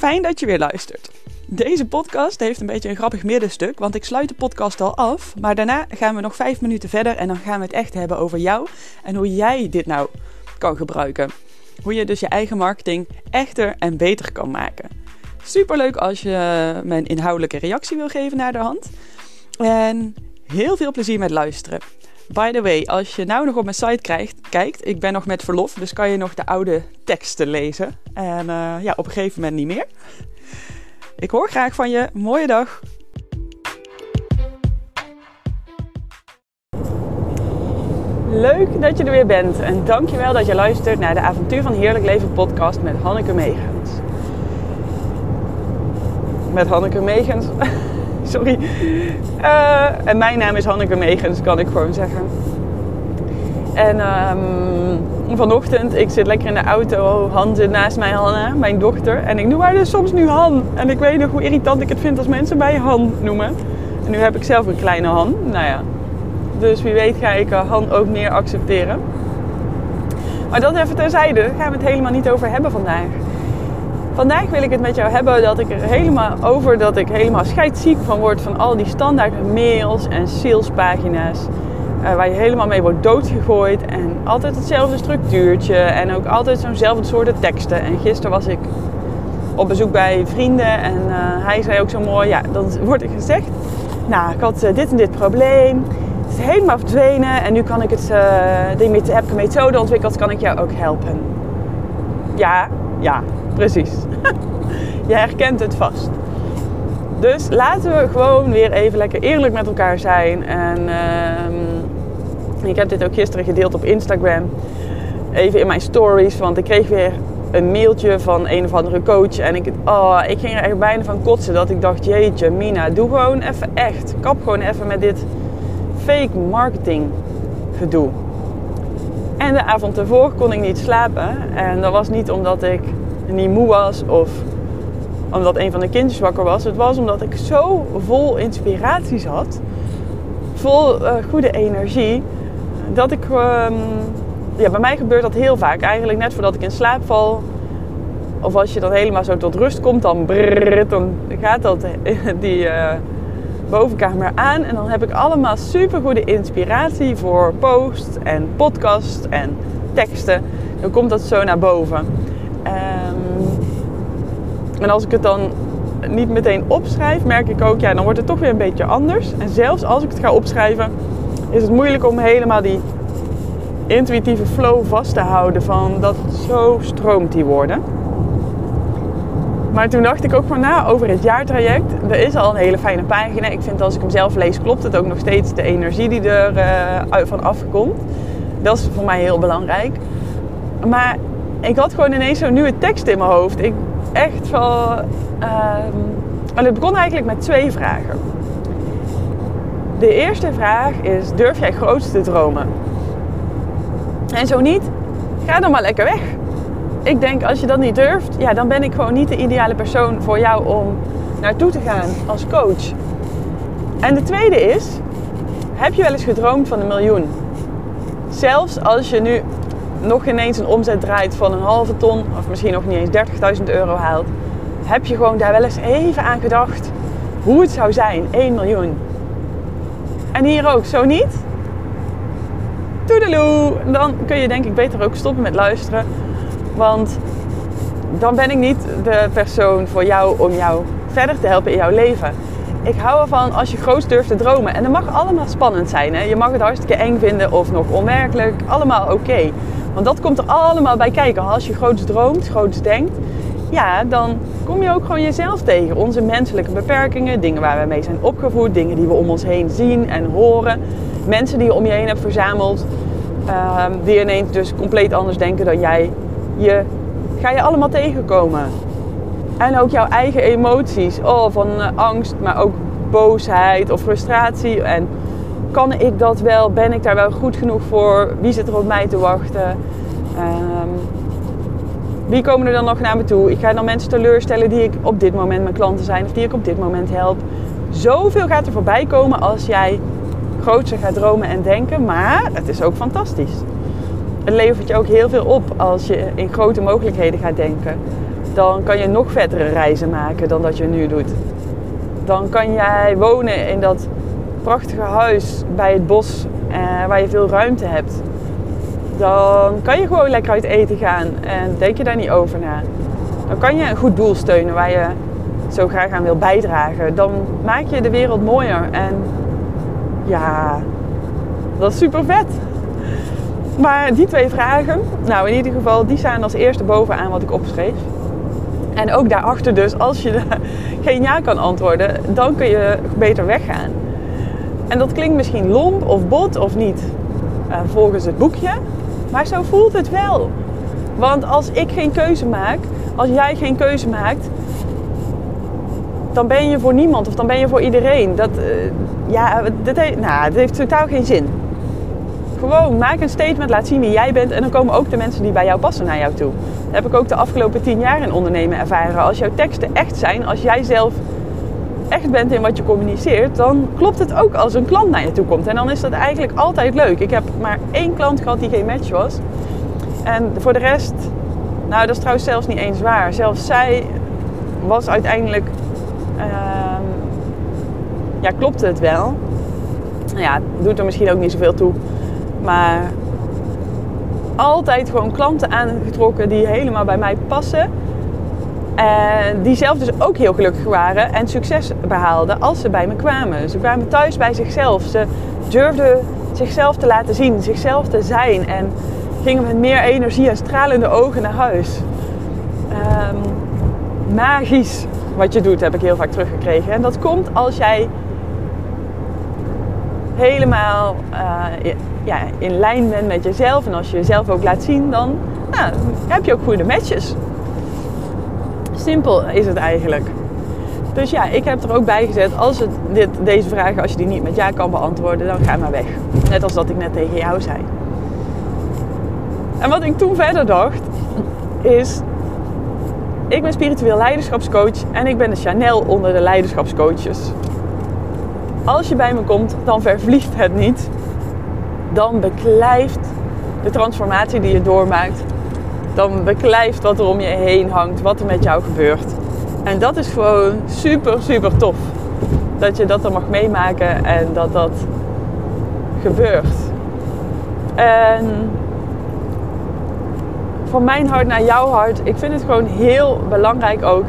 Fijn dat je weer luistert. Deze podcast heeft een beetje een grappig middenstuk, want ik sluit de podcast al af. Maar daarna gaan we nog vijf minuten verder en dan gaan we het echt hebben over jou en hoe jij dit nou kan gebruiken. Hoe je dus je eigen marketing echter en beter kan maken. Superleuk als je me een inhoudelijke reactie wil geven naar de hand. En heel veel plezier met luisteren. By the way, als je nou nog op mijn site krijgt, kijkt, ik ben nog met verlof, dus kan je nog de oude teksten lezen. En uh, ja, op een gegeven moment niet meer. Ik hoor graag van je. Mooie dag. Leuk dat je er weer bent en dankjewel dat je luistert naar de Avontuur van Heerlijk Leven podcast met Hanneke Meegens. Met Hanneke Meegens. Sorry. Uh, en mijn naam is Hanneke Meegens, kan ik gewoon zeggen. En um, vanochtend, ik zit lekker in de auto. Han zit naast mij, Hanna, mijn dochter. En ik noem haar dus soms nu Han. En ik weet nog hoe irritant ik het vind als mensen mij Han noemen. En nu heb ik zelf een kleine Han. Nou ja. Dus wie weet ga ik Han ook meer accepteren. Maar dat even terzijde, gaan we het helemaal niet over hebben vandaag. Vandaag wil ik het met jou hebben dat ik er helemaal over dat ik helemaal scheidsziek van word van al die standaard mails en salespagina's. Uh, waar je helemaal mee wordt doodgegooid en altijd hetzelfde structuurtje en ook altijd zo'nzelfde soorten teksten. En gisteren was ik op bezoek bij vrienden en uh, hij zei ook zo mooi, ja, dan wordt er gezegd, nou, ik had uh, dit en dit probleem, het is helemaal verdwenen en nu kan ik het, heb ik een methode ontwikkeld, kan ik jou ook helpen. Ja, ja, precies. je herkent het vast. Dus laten we gewoon weer even lekker eerlijk met elkaar zijn. En uh, ik heb dit ook gisteren gedeeld op Instagram. Even in mijn stories, want ik kreeg weer een mailtje van een of andere coach. En ik, oh, ik ging er echt bijna van kotsen dat ik dacht, jeetje Mina, doe gewoon even echt. Kap gewoon even met dit fake marketing gedoe. En de avond ervoor kon ik niet slapen. En dat was niet omdat ik niet moe was of omdat een van de kindjes wakker was. Het was omdat ik zo vol inspiratie zat, vol uh, goede energie, dat ik. Um, ja, bij mij gebeurt dat heel vaak. Eigenlijk net voordat ik in slaap val. Of als je dan helemaal zo tot rust komt, dan, dan gaat dat, die uh, bovenkamer aan. En dan heb ik allemaal super goede inspiratie voor posts en podcasts en teksten. Dan komt dat zo naar boven. En als ik het dan niet meteen opschrijf, merk ik ook, ja, dan wordt het toch weer een beetje anders. En zelfs als ik het ga opschrijven, is het moeilijk om helemaal die intuïtieve flow vast te houden van dat zo stroomt die woorden. Maar toen dacht ik ook van na over het jaartraject. Er is al een hele fijne pagina. Ik vind als ik hem zelf lees, klopt het ook nog steeds de energie die er uh, van afkomt. Dat is voor mij heel belangrijk. Maar ik had gewoon ineens zo'n nieuwe tekst in mijn hoofd. Ik echt van. Uh, het begon eigenlijk met twee vragen. De eerste vraag is: durf jij groot te dromen? En zo niet, ga dan maar lekker weg. Ik denk als je dat niet durft, ja, dan ben ik gewoon niet de ideale persoon voor jou om naartoe te gaan als coach. En de tweede is: heb je wel eens gedroomd van een miljoen? Zelfs als je nu nog ineens een omzet draait van een halve ton, of misschien nog niet eens 30.000 euro haalt, heb je gewoon daar wel eens even aan gedacht hoe het zou zijn, 1 miljoen. En hier ook, zo niet? Toedeloe! Dan kun je denk ik beter ook stoppen met luisteren. Want dan ben ik niet de persoon voor jou om jou verder te helpen in jouw leven. Ik hou ervan als je groot durft te dromen. En dat mag allemaal spannend zijn. Hè? Je mag het hartstikke eng vinden of nog onwerkelijk. Allemaal oké. Want dat komt er allemaal bij kijken. Als je groots droomt, groots denkt, ja, dan kom je ook gewoon jezelf tegen. Onze menselijke beperkingen, dingen waar we mee zijn opgevoed, dingen die we om ons heen zien en horen. Mensen die je om je heen hebt verzameld, uh, die ineens dus compleet anders denken dan jij. Je, ga je allemaal tegenkomen. En ook jouw eigen emoties, oh, van uh, angst, maar ook boosheid of frustratie. En kan ik dat wel? Ben ik daar wel goed genoeg voor? Wie zit er op mij te wachten? Um, wie komen er dan nog naar me toe? Ik ga dan mensen teleurstellen die ik op dit moment mijn klanten zijn of die ik op dit moment help. Zoveel gaat er voorbij komen als jij grootser gaat dromen en denken, maar het is ook fantastisch. Het levert je ook heel veel op als je in grote mogelijkheden gaat denken. dan kan je nog vettere reizen maken dan dat je nu doet. Dan kan jij wonen in dat prachtige huis bij het bos eh, waar je veel ruimte hebt. Dan kan je gewoon lekker uit eten gaan en denk je daar niet over na. Dan kan je een goed doel steunen waar je zo graag aan wil bijdragen. Dan maak je de wereld mooier. En ja, dat is super vet. Maar die twee vragen, nou in ieder geval, die staan als eerste bovenaan wat ik opschreef. En ook daarachter dus, als je geen ja kan antwoorden, dan kun je beter weggaan. En dat klinkt misschien lomp of bot of niet uh, volgens het boekje, maar zo voelt het wel. Want als ik geen keuze maak, als jij geen keuze maakt, dan ben je voor niemand of dan ben je voor iedereen. Dat, uh, ja, dat heeft, nou, dat heeft totaal geen zin. Gewoon maak een statement, laat zien wie jij bent en dan komen ook de mensen die bij jou passen naar jou toe. Dat heb ik ook de afgelopen tien jaar in ondernemen ervaren. Als jouw teksten echt zijn, als jij zelf echt bent in wat je communiceert, dan klopt het ook als een klant naar je toe komt. En dan is dat eigenlijk altijd leuk. Ik heb maar één klant gehad die geen match was. En voor de rest, nou dat is trouwens zelfs niet eens waar. Zelfs zij was uiteindelijk, uh, ja klopte het wel. Ja, doet er misschien ook niet zoveel toe. Maar altijd gewoon klanten aangetrokken die helemaal bij mij passen. En die zelf dus ook heel gelukkig waren en succes behaalden als ze bij me kwamen. Ze kwamen thuis bij zichzelf. Ze durfden zichzelf te laten zien, zichzelf te zijn. En gingen met meer energie en stralende ogen naar huis. Um, magisch wat je doet, heb ik heel vaak teruggekregen. En dat komt als jij helemaal uh, ja, in lijn bent met jezelf. En als je jezelf ook laat zien, dan nou, heb je ook goede matches. Simpel is het eigenlijk. Dus ja, ik heb er ook bij gezet, als het dit, deze vragen, als je die niet met ja kan beantwoorden, dan ga maar weg. Net als dat ik net tegen jou zei. En wat ik toen verder dacht, is, ik ben spiritueel leiderschapscoach en ik ben de Chanel onder de leiderschapscoaches. Als je bij me komt, dan vervliegt het niet. Dan beklijft de transformatie die je doormaakt dan beklijft wat er om je heen hangt, wat er met jou gebeurt. En dat is gewoon super, super tof. Dat je dat er mag meemaken en dat dat gebeurt. En van mijn hart naar jouw hart, ik vind het gewoon heel belangrijk ook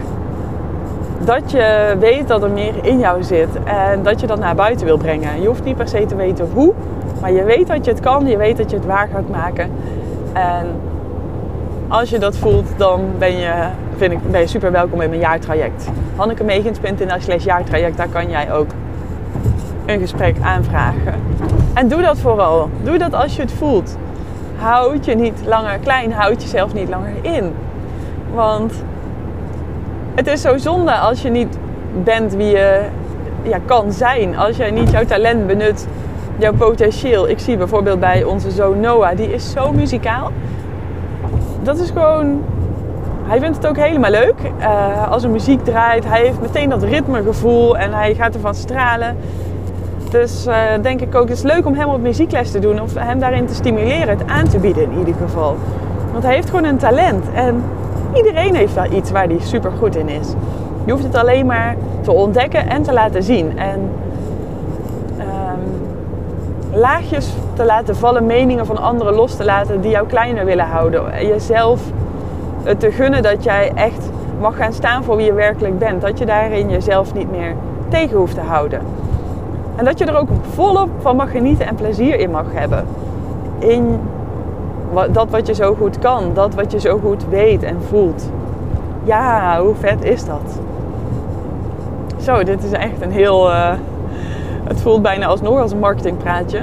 dat je weet dat er meer in jou zit en dat je dat naar buiten wil brengen. Je hoeft niet per se te weten hoe, maar je weet dat je het kan, je weet dat je het waar gaat maken. En als je dat voelt, dan ben je, vind ik, ben je super welkom in mijn jaartraject. Hannekemegens.nl slash jaartraject, daar kan jij ook een gesprek aanvragen. En doe dat vooral. Doe dat als je het voelt. Houd je niet langer klein, houd jezelf niet langer in. Want het is zo zonde als je niet bent wie je ja, kan zijn. Als jij niet jouw talent benut, jouw potentieel. Ik zie bijvoorbeeld bij onze zoon Noah, die is zo muzikaal dat is gewoon. Hij vindt het ook helemaal leuk. Uh, als er muziek draait, hij heeft meteen dat ritmegevoel en hij gaat ervan stralen. Dus uh, denk ik ook, het is leuk om hem op muziekles te doen of hem daarin te stimuleren, het aan te bieden in ieder geval. Want hij heeft gewoon een talent en iedereen heeft wel iets waar hij super goed in is. Je hoeft het alleen maar te ontdekken en te laten zien. En laagjes te laten vallen, meningen van anderen los te laten die jou kleiner willen houden. En jezelf te gunnen dat jij echt mag gaan staan voor wie je werkelijk bent. Dat je daarin jezelf niet meer tegen hoeft te houden. En dat je er ook volop van mag genieten en plezier in mag hebben. In dat wat je zo goed kan, dat wat je zo goed weet en voelt. Ja, hoe vet is dat? Zo, dit is echt een heel. Uh, het voelt bijna alsnog als een marketingpraatje.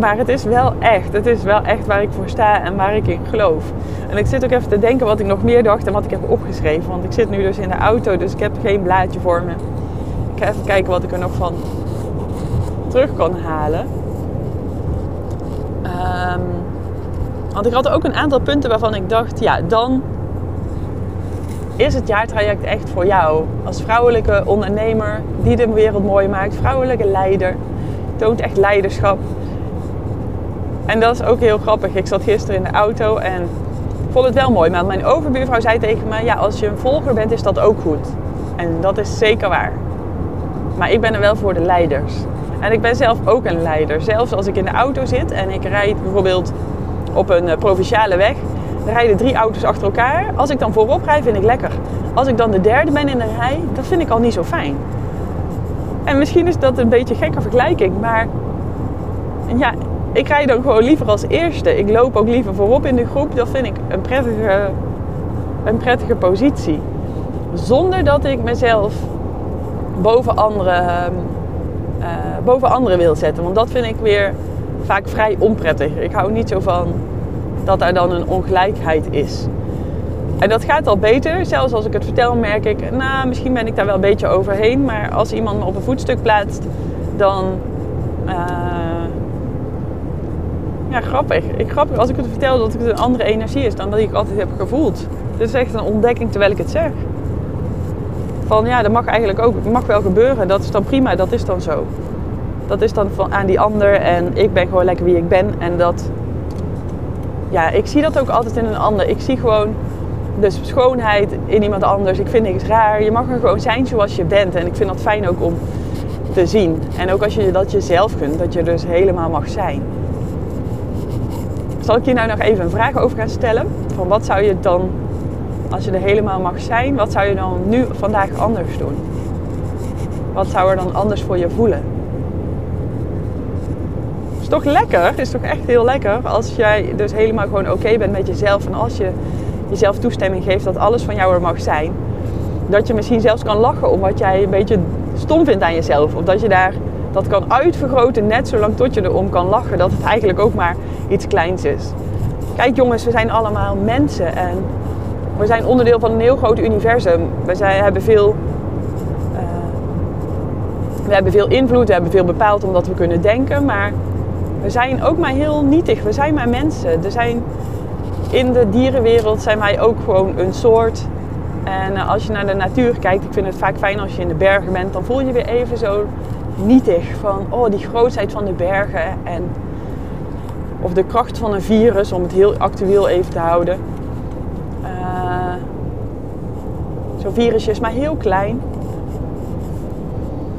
Maar het is wel echt. Het is wel echt waar ik voor sta en waar ik in geloof. En ik zit ook even te denken wat ik nog meer dacht en wat ik heb opgeschreven. Want ik zit nu dus in de auto, dus ik heb geen blaadje voor me. Ik ga even kijken wat ik er nog van terug kan halen. Um, want ik had ook een aantal punten waarvan ik dacht, ja, dan is het jaartraject echt voor jou. Als vrouwelijke ondernemer die de wereld mooi maakt, vrouwelijke leider, toont echt leiderschap. En dat is ook heel grappig. Ik zat gisteren in de auto en vond het wel mooi, maar mijn overbuurvrouw zei tegen me: Ja, als je een volger bent, is dat ook goed. En dat is zeker waar. Maar ik ben er wel voor de leiders. En ik ben zelf ook een leider. Zelfs als ik in de auto zit en ik rijd bijvoorbeeld op een eh, provinciale weg, dan rijden drie auto's achter elkaar. Als ik dan voorop rijd, vind ik lekker. Als ik dan de derde ben in de rij, dat vind ik al niet zo fijn. En misschien is dat een beetje gekke vergelijking, maar ja, ik rijd dan gewoon liever als eerste. Ik loop ook liever voorop in de groep. Dat vind ik een prettige, een prettige positie. Zonder dat ik mezelf boven anderen, uh, boven anderen wil zetten. Want dat vind ik weer vaak vrij onprettig. Ik hou niet zo van dat er dan een ongelijkheid is. En dat gaat al beter. Zelfs als ik het vertel, merk ik, nou, misschien ben ik daar wel een beetje overheen. Maar als iemand me op een voetstuk plaatst, dan. Uh, ja, grappig. Ik, grappig als ik het vertel dat het een andere energie is dan dat ik altijd heb gevoeld. Dit is echt een ontdekking terwijl ik het zeg. Van ja, dat mag eigenlijk ook, mag wel gebeuren. Dat is dan prima, dat is dan zo. Dat is dan van, aan die ander en ik ben gewoon lekker wie ik ben. En dat, ja, ik zie dat ook altijd in een ander. Ik zie gewoon dus schoonheid in iemand anders. Ik vind niks raar. Je mag er gewoon zijn zoals je bent. En ik vind dat fijn ook om te zien. En ook als je dat jezelf kunt, dat je dus helemaal mag zijn. Zal ik hier nou nog even een vraag over gaan stellen? Van wat zou je dan, als je er helemaal mag zijn, wat zou je dan nu vandaag anders doen? Wat zou er dan anders voor je voelen? Is toch lekker? Is toch echt heel lekker als jij dus helemaal gewoon oké bent met jezelf en als je jezelf toestemming geeft dat alles van jou er mag zijn. Dat je misschien zelfs kan lachen om wat jij een beetje stom vindt aan jezelf. Of dat je daar dat kan uitvergroten net zolang tot je erom kan lachen. Dat het eigenlijk ook maar iets kleins is. Kijk jongens, we zijn allemaal mensen en we zijn onderdeel van een heel groot universum. We zijn, hebben veel uh, we hebben veel invloed, we hebben veel bepaald omdat we kunnen denken, maar we zijn ook maar heel nietig. We zijn maar mensen. Er zijn in de dierenwereld zijn wij ook gewoon een soort. En eh, als je naar de natuur kijkt, ik vind het vaak fijn als je in de bergen bent, dan voel je weer even zo nietig van oh, die grootheid van de bergen. En, of de kracht van een virus, om het heel actueel even te houden. Uh, Zo'n virusje is maar heel klein.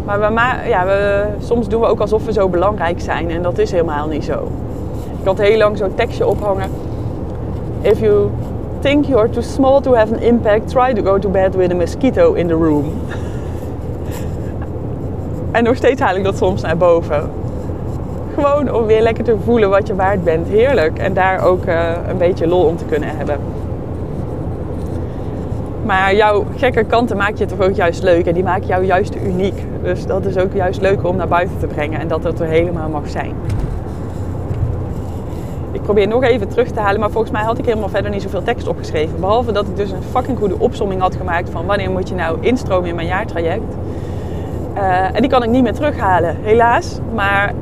Maar we, ja, we, soms doen we ook alsof we zo belangrijk zijn en dat is helemaal niet zo. Ik had heel lang zo'n tekstje ophangen If you think you're too small to have an impact, try to go to bed with a mosquito in the room. en nog steeds haal ik dat soms naar boven. Gewoon om weer lekker te voelen wat je waard bent. Heerlijk. En daar ook uh, een beetje lol om te kunnen hebben. Maar jouw gekke kanten maak je toch ook juist leuk. En die maken jou juist uniek. Dus dat is ook juist leuk om naar buiten te brengen. En dat het er helemaal mag zijn probeer nog even terug te halen. Maar volgens mij had ik helemaal verder niet zoveel tekst opgeschreven. Behalve dat ik dus een fucking goede opsomming had gemaakt van wanneer moet je nou instromen in mijn jaartraject. Uh, en die kan ik niet meer terughalen, helaas. Maar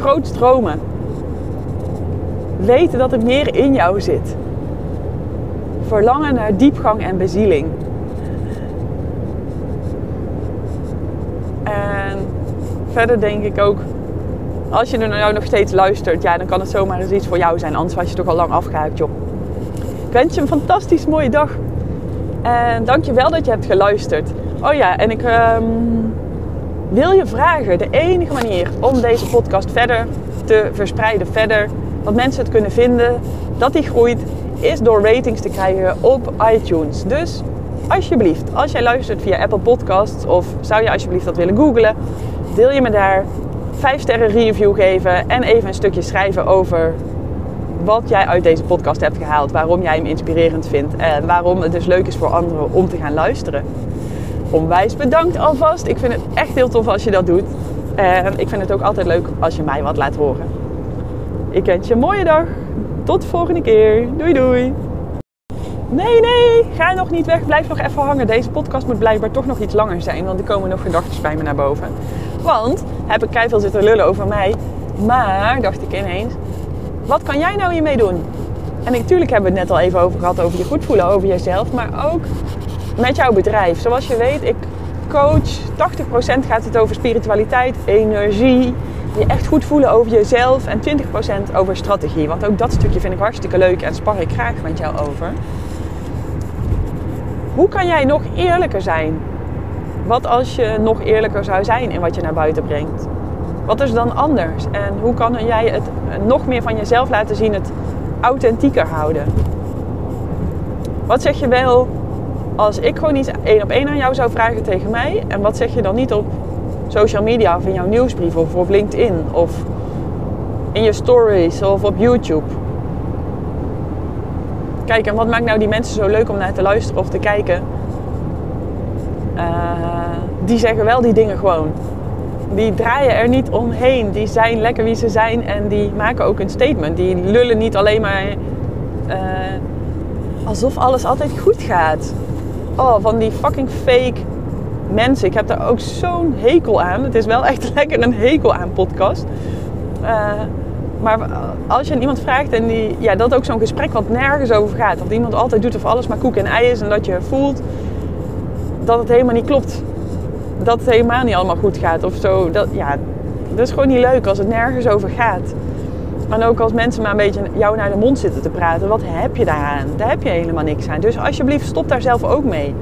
groot stromen. Weten dat er meer in jou zit. Verlangen naar diepgang en bezieling. En verder denk ik ook als je er nou nog steeds luistert, ja, dan kan het zomaar eens iets voor jou zijn. Anders was je toch al lang afgehaakt, joh. Ik wens je een fantastisch mooie dag. En dank je wel dat je hebt geluisterd. Oh ja, en ik ehm, wil je vragen. De enige manier om deze podcast verder te verspreiden, verder, dat mensen het kunnen vinden, dat die groeit, is door ratings te krijgen op iTunes. Dus alsjeblieft, als jij luistert via Apple Podcasts of zou je alsjeblieft dat willen googlen, deel je me daar 5 sterren review geven en even een stukje schrijven over wat jij uit deze podcast hebt gehaald. Waarom jij hem inspirerend vindt en waarom het dus leuk is voor anderen om te gaan luisteren. Onwijs bedankt alvast. Ik vind het echt heel tof als je dat doet. En ik vind het ook altijd leuk als je mij wat laat horen. Ik wens je een mooie dag. Tot de volgende keer. Doei doei. Nee, nee, ga nog niet weg. Blijf nog even hangen. Deze podcast moet blijkbaar toch nog iets langer zijn, want er komen nog gedachten bij me naar boven. Want heb ik keihard zitten lullen over mij. Maar, dacht ik ineens, wat kan jij nou hiermee doen? En natuurlijk hebben we het net al even over gehad, over je goed voelen, over jezelf. Maar ook met jouw bedrijf. Zoals je weet, ik coach, 80% gaat het over spiritualiteit, energie, je echt goed voelen over jezelf en 20% over strategie. Want ook dat stukje vind ik hartstikke leuk en spar ik graag met jou over. Hoe kan jij nog eerlijker zijn? Wat als je nog eerlijker zou zijn in wat je naar buiten brengt? Wat is dan anders? En hoe kan jij het nog meer van jezelf laten zien, het authentieker houden? Wat zeg je wel als ik gewoon iets één op één aan jou zou vragen tegen mij? En wat zeg je dan niet op social media of in jouw nieuwsbrief of op LinkedIn of in je stories of op YouTube? Kijk, en wat maakt nou die mensen zo leuk om naar te luisteren of te kijken? Uh, die zeggen wel die dingen gewoon. Die draaien er niet omheen. Die zijn lekker wie ze zijn en die maken ook een statement. Die lullen niet alleen maar uh, alsof alles altijd goed gaat. Oh, van die fucking fake mensen. Ik heb daar ook zo'n hekel aan. Het is wel echt lekker een hekel aan podcast. Uh, maar als je aan iemand vraagt en die, ja, dat ook zo'n gesprek wat nergens over gaat. Dat iemand altijd doet of alles maar koek en ei is. En dat je voelt dat het helemaal niet klopt. Dat het helemaal niet allemaal goed gaat of zo. Dat, ja, dat is gewoon niet leuk als het nergens over gaat. En ook als mensen maar een beetje jou naar de mond zitten te praten. Wat heb je daaraan? Daar heb je helemaal niks aan. Dus alsjeblieft, stop daar zelf ook mee.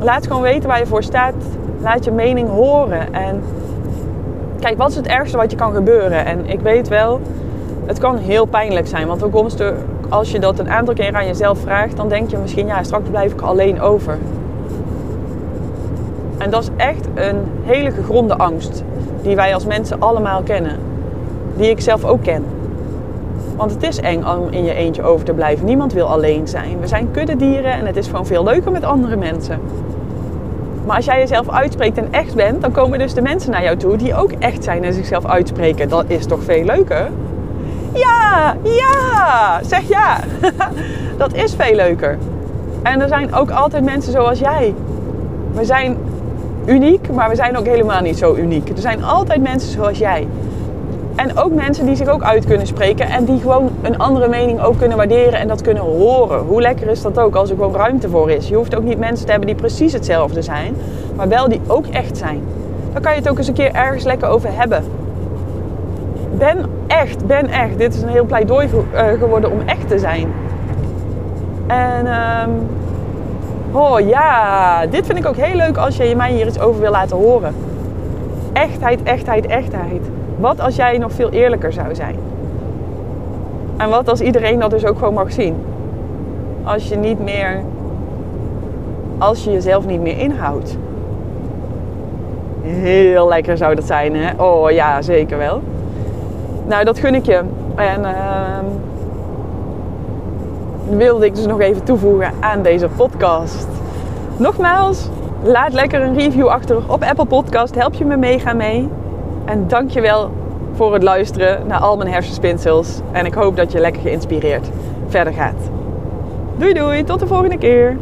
Laat gewoon weten waar je voor staat. Laat je mening horen. En kijk, wat is het ergste wat je kan gebeuren? En ik weet wel, het kan heel pijnlijk zijn. Want ook als je dat een aantal keer aan jezelf vraagt, dan denk je misschien, ja, straks blijf ik alleen over. En dat is echt een hele gegronde angst die wij als mensen allemaal kennen. Die ik zelf ook ken. Want het is eng om in je eentje over te blijven. Niemand wil alleen zijn. We zijn kuddedieren en het is gewoon veel leuker met andere mensen. Maar als jij jezelf uitspreekt en echt bent, dan komen dus de mensen naar jou toe die ook echt zijn en zichzelf uitspreken. Dat is toch veel leuker? Ja, ja, zeg ja. dat is veel leuker. En er zijn ook altijd mensen zoals jij. We zijn uniek, maar we zijn ook helemaal niet zo uniek. Er zijn altijd mensen zoals jij. En ook mensen die zich ook uit kunnen spreken en die gewoon een andere mening ook kunnen waarderen en dat kunnen horen. Hoe lekker is dat ook als er gewoon ruimte voor is. Je hoeft ook niet mensen te hebben die precies hetzelfde zijn, maar wel die ook echt zijn. Dan kan je het ook eens een keer ergens lekker over hebben. Ben echt, ben echt. Dit is een heel pleidooi eh, geworden om echt te zijn. En um, oh ja, dit vind ik ook heel leuk als je mij hier iets over wil laten horen. Echtheid, echtheid, echtheid. Wat als jij nog veel eerlijker zou zijn? En wat als iedereen dat dus ook gewoon mag zien? Als je niet meer. Als je jezelf niet meer inhoudt. Heel lekker zou dat zijn, hè? Oh ja, zeker wel. Nou, dat gun ik je. En uh, wilde ik dus nog even toevoegen aan deze podcast. Nogmaals, laat lekker een review achter op Apple Podcast. Help je me mega mee. En dankjewel voor het luisteren naar al mijn hersenspinsels. En ik hoop dat je lekker geïnspireerd verder gaat. Doei doei, tot de volgende keer.